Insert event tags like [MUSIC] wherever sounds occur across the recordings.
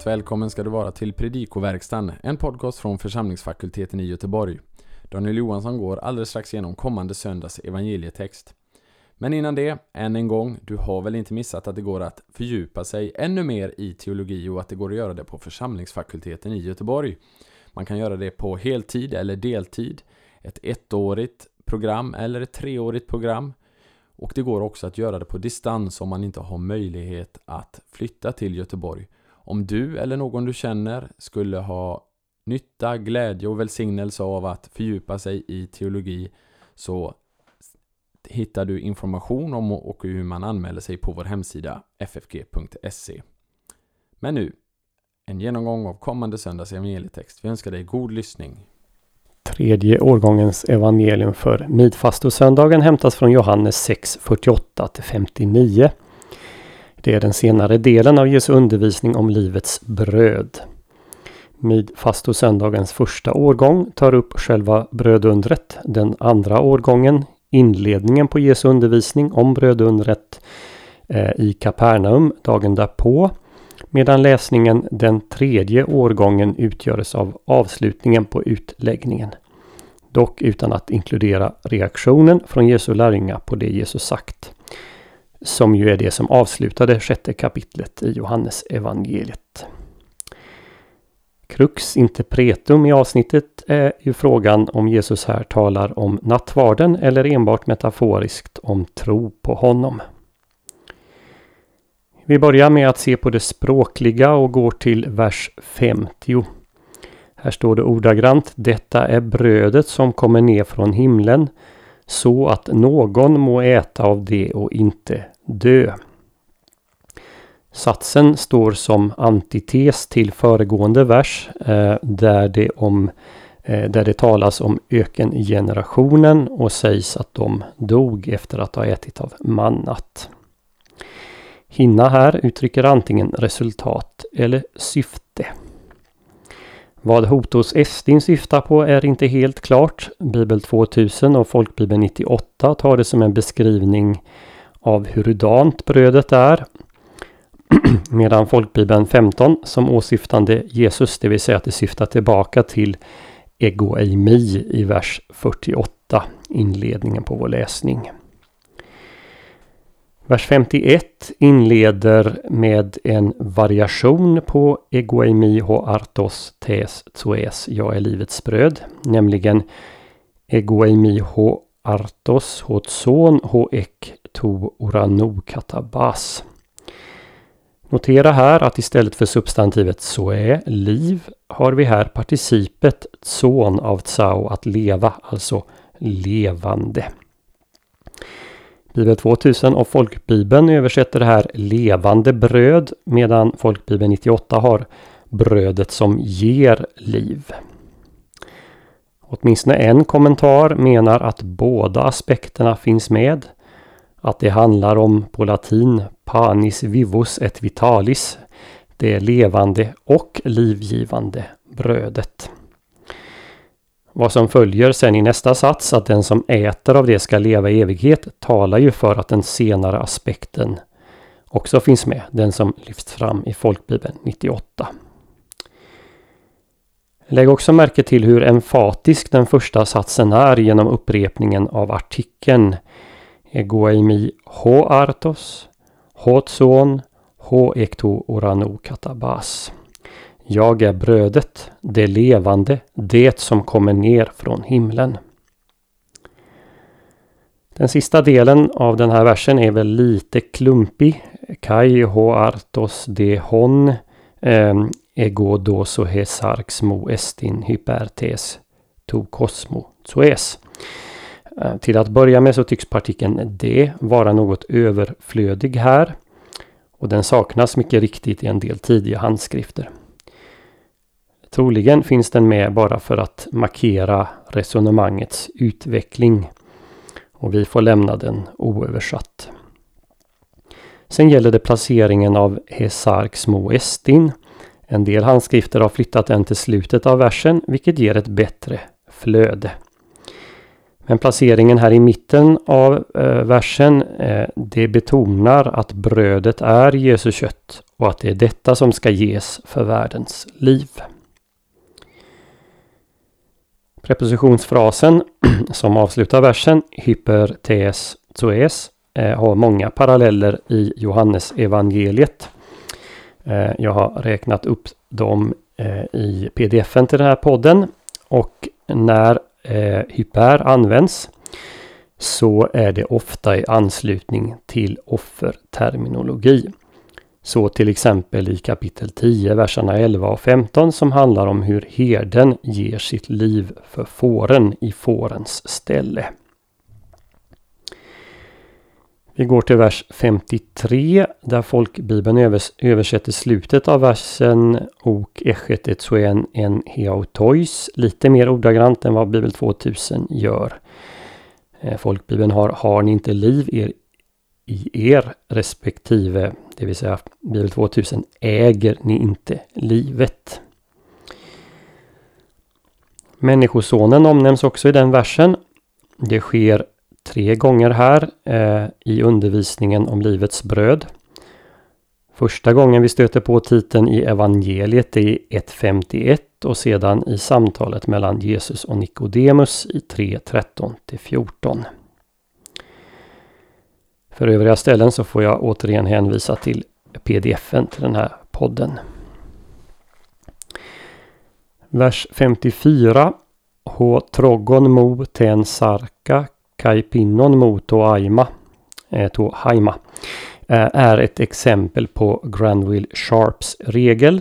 Varmt välkommen ska du vara till Predikoverkstan, en podcast från församlingsfakulteten i Göteborg. Daniel Johansson går alldeles strax igenom kommande söndags evangelietext. Men innan det, än en gång, du har väl inte missat att det går att fördjupa sig ännu mer i teologi och att det går att göra det på församlingsfakulteten i Göteborg. Man kan göra det på heltid eller deltid, ett ettårigt program eller ett treårigt program. Och det går också att göra det på distans om man inte har möjlighet att flytta till Göteborg. Om du eller någon du känner skulle ha nytta, glädje och välsignelse av att fördjupa sig i teologi så hittar du information om och hur man anmäler sig på vår hemsida ffg.se. Men nu, en genomgång av kommande söndags evangelietext. Vi önskar dig god lyssning. Tredje årgångens evangelium för midfastosöndagen hämtas från Johannes 6, 48-59. Det är den senare delen av Jesu undervisning om livets bröd. Midfastosöndagens första årgång tar upp själva brödundret. Den andra årgången, inledningen på Jesu undervisning om brödundret eh, i Kapernaum dagen därpå. Medan läsningen den tredje årgången utgörs av avslutningen på utläggningen. Dock utan att inkludera reaktionen från Jesu lärjungar på det Jesus sagt. Som ju är det som avslutade sjätte kapitlet i Johannes evangeliet. inte interpretum i avsnittet är ju frågan om Jesus här talar om nattvarden eller enbart metaforiskt om tro på honom. Vi börjar med att se på det språkliga och går till vers 50. Här står det ordagrant Detta är brödet som kommer ner från himlen så att någon må äta av det och inte dö. Satsen står som antites till föregående vers eh, där, det om, eh, där det talas om ökengenerationen och sägs att de dog efter att ha ätit av mannat. Hinna här uttrycker antingen resultat eller syfte. Vad Hotos Estin syftar på är inte helt klart. Bibel 2000 och Folkbibeln 98 tar det som en beskrivning av hurudant brödet är. [CLEARS THROAT] Medan Folkbibeln 15 som åsyftande Jesus, det vill säga att det syftar tillbaka till Ego Eimi i vers 48, inledningen på vår läsning. Vers 51 inleder med en variation på egoemi ho artos tes tsoes, jag är livets bröd, nämligen egoemi ho artos ho tson ho ek to orano katabas. Notera här att istället för substantivet soe, liv, har vi här participet tson av tsao, att leva, alltså levande. Bibel 2000 och Folkbibeln översätter det här levande bröd medan Folkbibeln 98 har brödet som ger liv. Åtminstone en kommentar menar att båda aspekterna finns med. Att det handlar om på latin panis vivus et vitalis. Det levande och livgivande brödet. Vad som följer sen i nästa sats, att den som äter av det ska leva i evighet, talar ju för att den senare aspekten också finns med. Den som lyfts fram i Folkbibeln 98. Lägg också märke till hur emfatisk den första satsen är genom upprepningen av artikeln Egoimi ho artos, ho tson, ho ekto orano katabas. Jag är brödet, det levande, det som kommer ner från himlen. Den sista delen av den här versen är väl lite klumpig. Kai ho artos de hon ehm, ego doso hesarx mo estin hypertes to cosmo soes. Eh, till att börja med så tycks partikeln de vara något överflödig här. Och den saknas mycket riktigt i en del tidiga handskrifter. Troligen finns den med bara för att markera resonemangets utveckling. Och vi får lämna den oöversatt. Sen gäller det placeringen av Hesarks små estin. En del handskrifter har flyttat den till slutet av versen vilket ger ett bättre flöde. Men placeringen här i mitten av eh, versen eh, det betonar att brödet är Jesu kött och att det är detta som ska ges för världens liv. Prepositionsfrasen [CLEARS THROAT] som avslutar versen hyper tes zoes eh, har många paralleller i Johannes evangeliet. Eh, jag har räknat upp dem eh, i pdfen till den här podden och när hyper används så är det ofta i anslutning till offerterminologi. Så till exempel i kapitel 10, verserna 11 och 15 som handlar om hur herden ger sitt liv för fåren i fårens ställe. Vi går till vers 53 där folkbibeln översätter slutet av versen Ok echet etsuen en heautois lite mer ordagrant än vad Bibel 2000 gör. Eh, folkbibeln har Har ni inte liv er, i er respektive, det vill säga Bibel 2000, äger ni inte livet. Människosonen omnämns också i den versen. Det sker tre gånger här eh, i undervisningen om livets bröd. Första gången vi stöter på titeln i evangeliet är 1.51 och sedan i samtalet mellan Jesus och Nikodemus i 3.13 14. För övriga ställen så får jag återigen hänvisa till pdfen till den här podden. Vers 54. H trogon mo ten sarka kai pinnon mo to aima. Eh, to haima. Eh, är ett exempel på Granville Sharps regel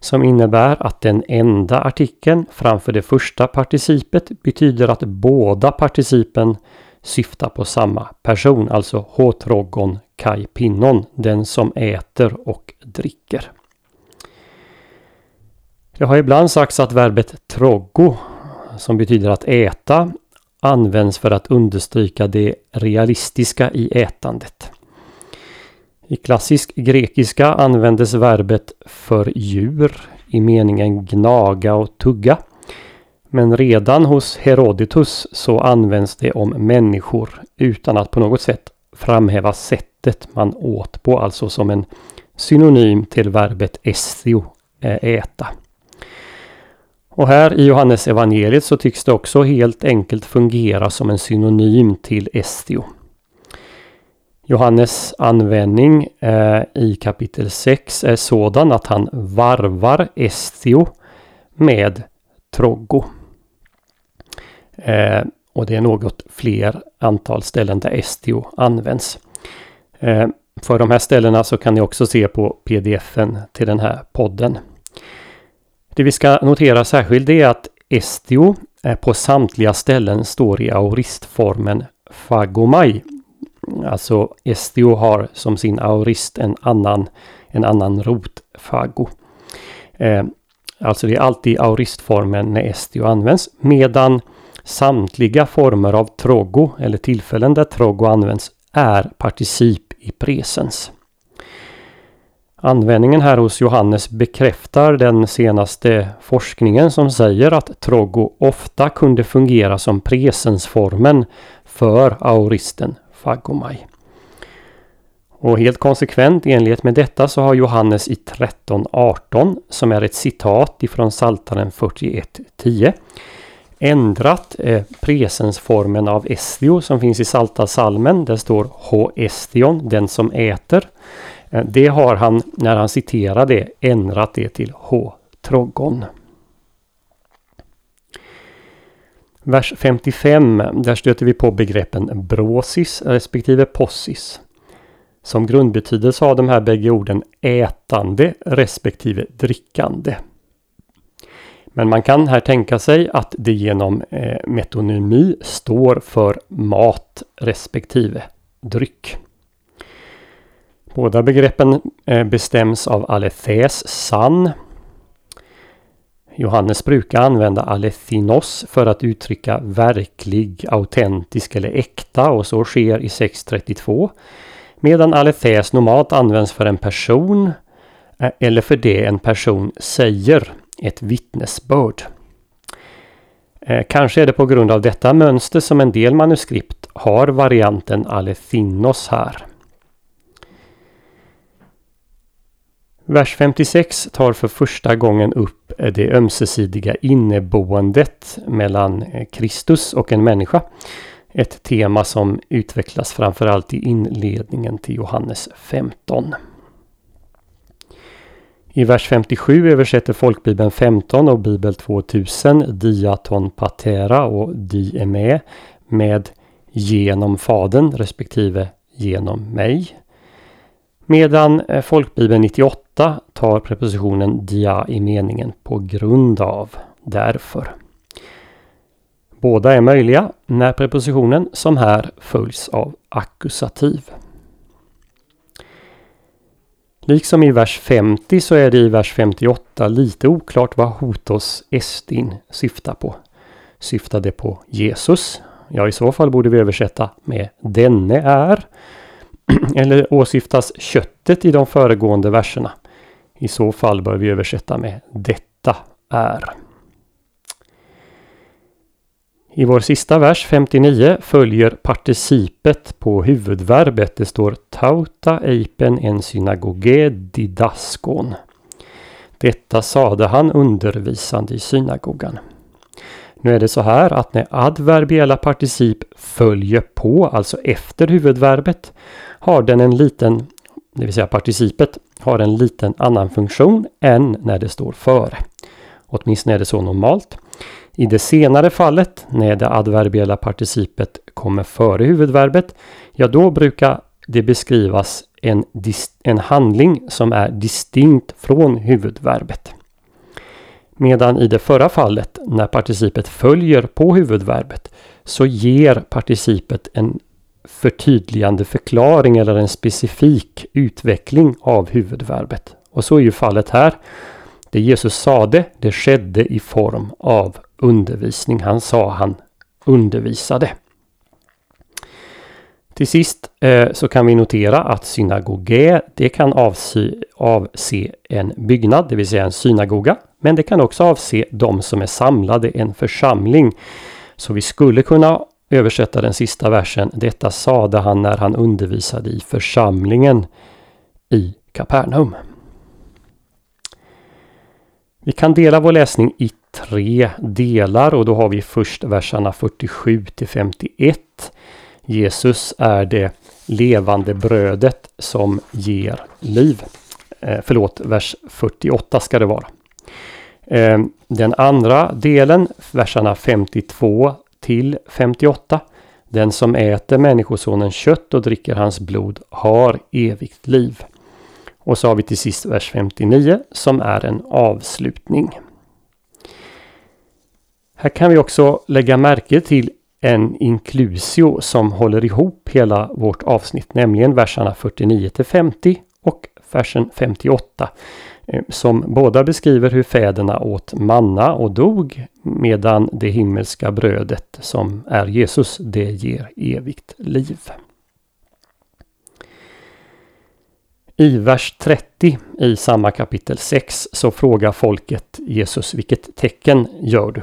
som innebär att den enda artikeln framför det första participet betyder att båda participen syftar på samma person, alltså håtrogon kai pinnon, den som äter och dricker. Det har ibland sagts att verbet troggo, som betyder att äta, används för att understryka det realistiska i ätandet. I klassisk grekiska användes verbet för djur i meningen gnaga och tugga. Men redan hos Herodotus så används det om människor utan att på något sätt framhäva sättet man åt på, alltså som en synonym till verbet estio, eh, äta. Och här i Johannes evangeliet så tycks det också helt enkelt fungera som en synonym till estio. Johannes användning eh, i kapitel 6 är sådan att han varvar estio med troggo. Eh, och det är något fler antal ställen där estio används. Eh, för de här ställena så kan ni också se på pdfen till den här podden. Det vi ska notera särskilt är att estio på samtliga ställen står i auristformen fagomai Alltså estio har som sin aurist en annan, en annan rot, fago. Eh, alltså det är alltid auristformen när estio används. Medan samtliga former av trogo eller tillfällen där trogo används är particip i presens. Användningen här hos Johannes bekräftar den senaste forskningen som säger att trogo ofta kunde fungera som presensformen för auristen Fagomai. Och helt konsekvent i enlighet med detta så har Johannes i 13.18 som är ett citat ifrån Saltaren 41.10 ändrat eh, presensformen av estio som finns i Salta salmen. Där står H estion, den som äter. Eh, det har han när han citerar det ändrat det till H trogon. Vers 55, där stöter vi på begreppen brosis respektive possis. Som grundbetydelse har de här bägge orden ätande respektive drickande. Men man kan här tänka sig att det genom eh, metonymi står för mat respektive dryck. Båda begreppen eh, bestäms av alethes sann Johannes brukar använda alethinos för att uttrycka verklig, autentisk eller äkta och så sker i 632. Medan alethes normalt används för en person eh, eller för det en person säger, ett vittnesbörd. Eh, kanske är det på grund av detta mönster som en del manuskript har varianten alethinos här. Vers 56 tar för första gången upp det ömsesidiga inneboendet mellan eh, Kristus och en människa. Ett tema som utvecklas framförallt i inledningen till Johannes 15. I vers 57 översätter folkbibeln 15 och bibel 2000 diaton patera och dieme med genom Fadern respektive genom mig. Medan eh, folkbibeln 98 tar prepositionen dia i meningen på grund av, därför. Båda är möjliga när prepositionen som här följs av ackusativ. Liksom i vers 50 så är det i vers 58 lite oklart vad hotos estin syftar på. Syftar det på Jesus? Ja, i så fall borde vi översätta med denne är. [CLEARS THROAT] Eller åsyftas köttet i de föregående verserna? I så fall bör vi översätta med detta är. I vår sista vers 59 följer participet på huvudverbet. Det står tauta eipen en synagoge didaskon. Detta sade han undervisande i synagogan. Nu är det så här att när adverbiella particip följer på, alltså efter huvudverbet, har den en liten, det vill säga participet, har en liten annan funktion än när det står före. Åtminstone är det så normalt. I det senare fallet, när det adverbiella participet kommer före huvudverbet, ja då brukar det beskrivas en, en handling som är distinkt från huvudverbet. Medan i det förra fallet, när participet följer på huvudverbet, så ger participet en förtydligande förklaring eller en specifik utveckling av huvudverbet. Och så är ju fallet här. Det Jesus sade, det skedde i form av undervisning. Han sa han undervisade. Till sist eh, så kan vi notera att synagoge det kan avse, avse en byggnad, det vill säga en synagoga. Men det kan också avse de som är samlade, en församling. Så vi skulle kunna översätta den sista versen. Detta sade han när han undervisade i församlingen i Kapernaum. Vi kan dela vår läsning i tre delar och då har vi först verserna 47 till 51. Jesus är det levande brödet som ger liv. Eh, förlåt, vers 48 ska det vara. Eh, den andra delen, verserna 52 till 58. Den som äter Människosonens kött och dricker hans blod har evigt liv. Och så har vi till sist vers 59 som är en avslutning. Här kan vi också lägga märke till en inklusio som håller ihop hela vårt avsnitt, nämligen verserna 49 till 50 och versen 58. Eh, som båda beskriver hur fäderna åt manna och dog medan det himmelska brödet som är Jesus, det ger evigt liv. I vers 30 i samma kapitel 6 så frågar folket Jesus vilket tecken gör du?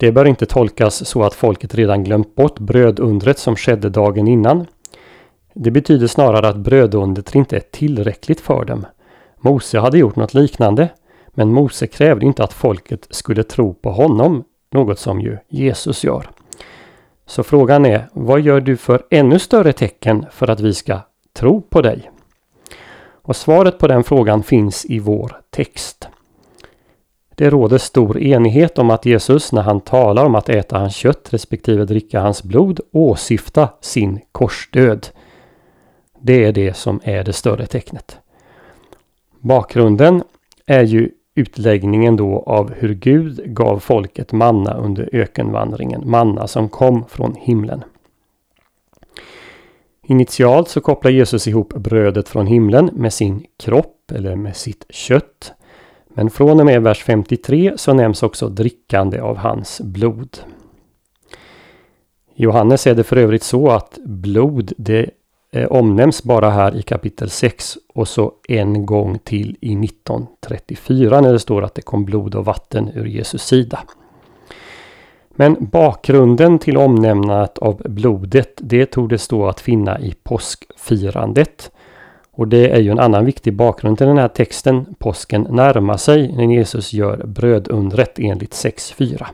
Det bör inte tolkas så att folket redan glömt bort brödundret som skedde dagen innan. Det betyder snarare att brödundret inte är tillräckligt för dem. Mose hade gjort något liknande, men Mose krävde inte att folket skulle tro på honom, något som ju Jesus gör. Så frågan är, vad gör du för ännu större tecken för att vi ska tro på dig? Och svaret på den frågan finns i vår text. Det råder stor enighet om att Jesus när han talar om att äta hans kött respektive dricka hans blod åsyfta sin korsdöd. Det är det som är det större tecknet. Bakgrunden är ju utläggningen då av hur Gud gav folket manna under ökenvandringen. Manna som kom från himlen. Initialt så kopplar Jesus ihop brödet från himlen med sin kropp eller med sitt kött. Men från och med vers 53 så nämns också drickande av hans blod. Johannes är det för övrigt så att blod det eh, omnämns bara här i kapitel 6 och så en gång till i 1934 när det står att det kom blod och vatten ur Jesus sida. Men bakgrunden till omnämnandet av blodet det tog det stå att finna i påskfirandet. Och det är ju en annan viktig bakgrund till den här texten. Påsken närmar sig när Jesus gör brödundret enligt 6.4.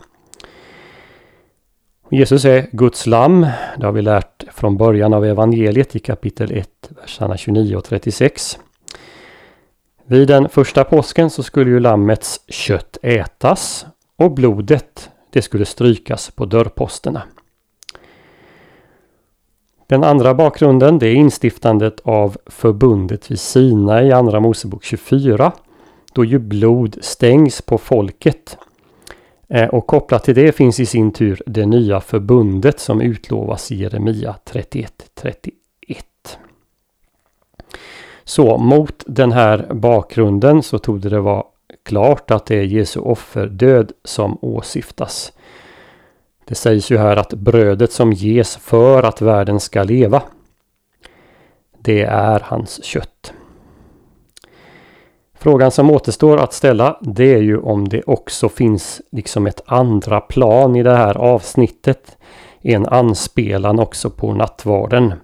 Jesus är Guds lamm. Det har vi lärt från början av evangeliet i kapitel 1, verserna 29 och 36. Vid den första påsken så skulle ju lammets kött ätas och blodet det skulle strykas på dörrposterna. Den andra bakgrunden det är instiftandet av förbundet vid Sina i Andra Mosebok 24. Då ju blod stängs på folket. Eh, och kopplat till det finns i sin tur det nya förbundet som utlovas i Jeremia 31.31. Så mot den här bakgrunden så tog det vara klart att det är Jesu offerdöd som åsyftas. Det sägs ju här att brödet som ges för att världen ska leva. Det är hans kött. Frågan som återstår att ställa det är ju om det också finns liksom ett andra plan i det här avsnittet. En anspelan också på nattvarden.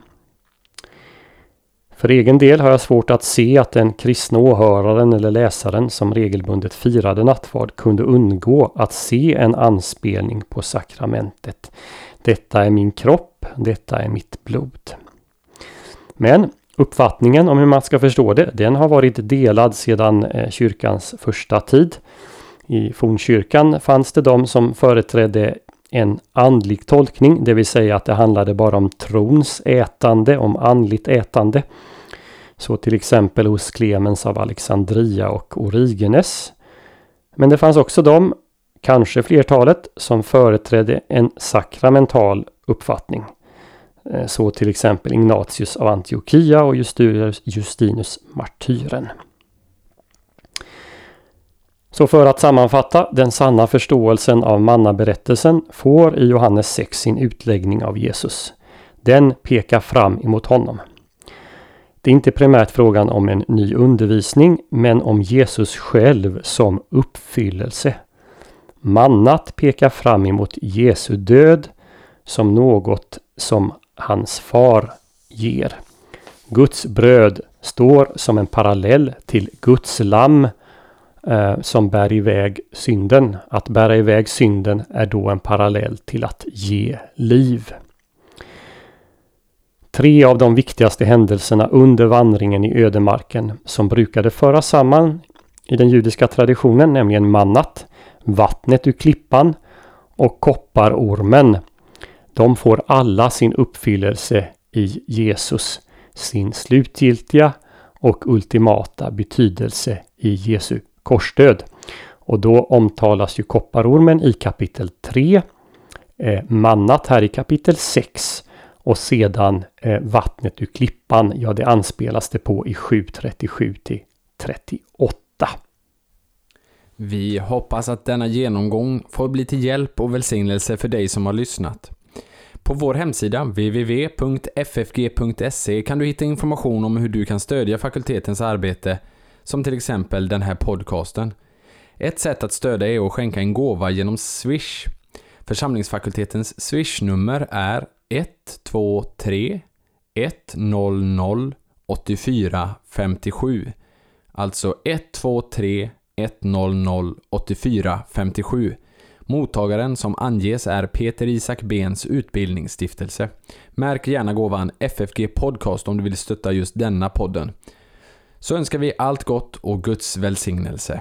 För egen del har jag svårt att se att den kristna åhöraren eller läsaren som regelbundet firade nattvard kunde undgå att se en anspelning på sakramentet. Detta är min kropp, detta är mitt blod. Men uppfattningen om hur man ska förstå det, den har varit delad sedan eh, kyrkans första tid. I fornkyrkan fanns det de som företrädde en andlig tolkning, det vill säga att det handlade bara om trons ätande, om andligt ätande. Så till exempel hos Clemens av Alexandria och Origenes. Men det fanns också de, kanske flertalet, som företrädde en sakramental uppfattning. Eh, så till exempel Ignatius av Antiochia och Justinus martyren. Så för att sammanfatta, den sanna förståelsen av mannaberättelsen får i Johannes 6 sin utläggning av Jesus. Den pekar fram emot honom. Det är inte primärt frågan om en ny undervisning, men om Jesus själv som uppfyllelse. Mannat pekar fram emot Jesu död som något som hans far ger. Guds bröd står som en parallell till Guds lamm eh, som bär iväg synden. Att bära iväg synden är då en parallell till att ge liv. Tre av de viktigaste händelserna under vandringen i ödemarken som brukade föras samman i den judiska traditionen, nämligen mannat, vattnet ur klippan och kopparormen. De får alla sin uppfyllelse i Jesus, sin slutgiltiga och ultimata betydelse i Jesu korsdöd. Och då omtalas ju kopparormen i kapitel 3, eh, mannat här i kapitel 6 och sedan eh, vattnet ur klippan, ja det anspelas det på i 7.37 till 38. Vi hoppas att denna genomgång får bli till hjälp och välsignelse för dig som har lyssnat. På vår hemsida www.ffg.se kan du hitta information om hur du kan stödja fakultetens arbete, som till exempel den här podcasten. Ett sätt att stödja är att skänka en gåva genom Swish. Församlingsfakultetens Swish-nummer är 123 100 84 57. Alltså 123 100 84 57. Mottagaren som anges är Peter Isak Bens utbildningsstiftelse. Märk gärna gåvan FFG Podcast om du vill stötta just denna podden. Så önskar vi allt gott och Guds välsignelse.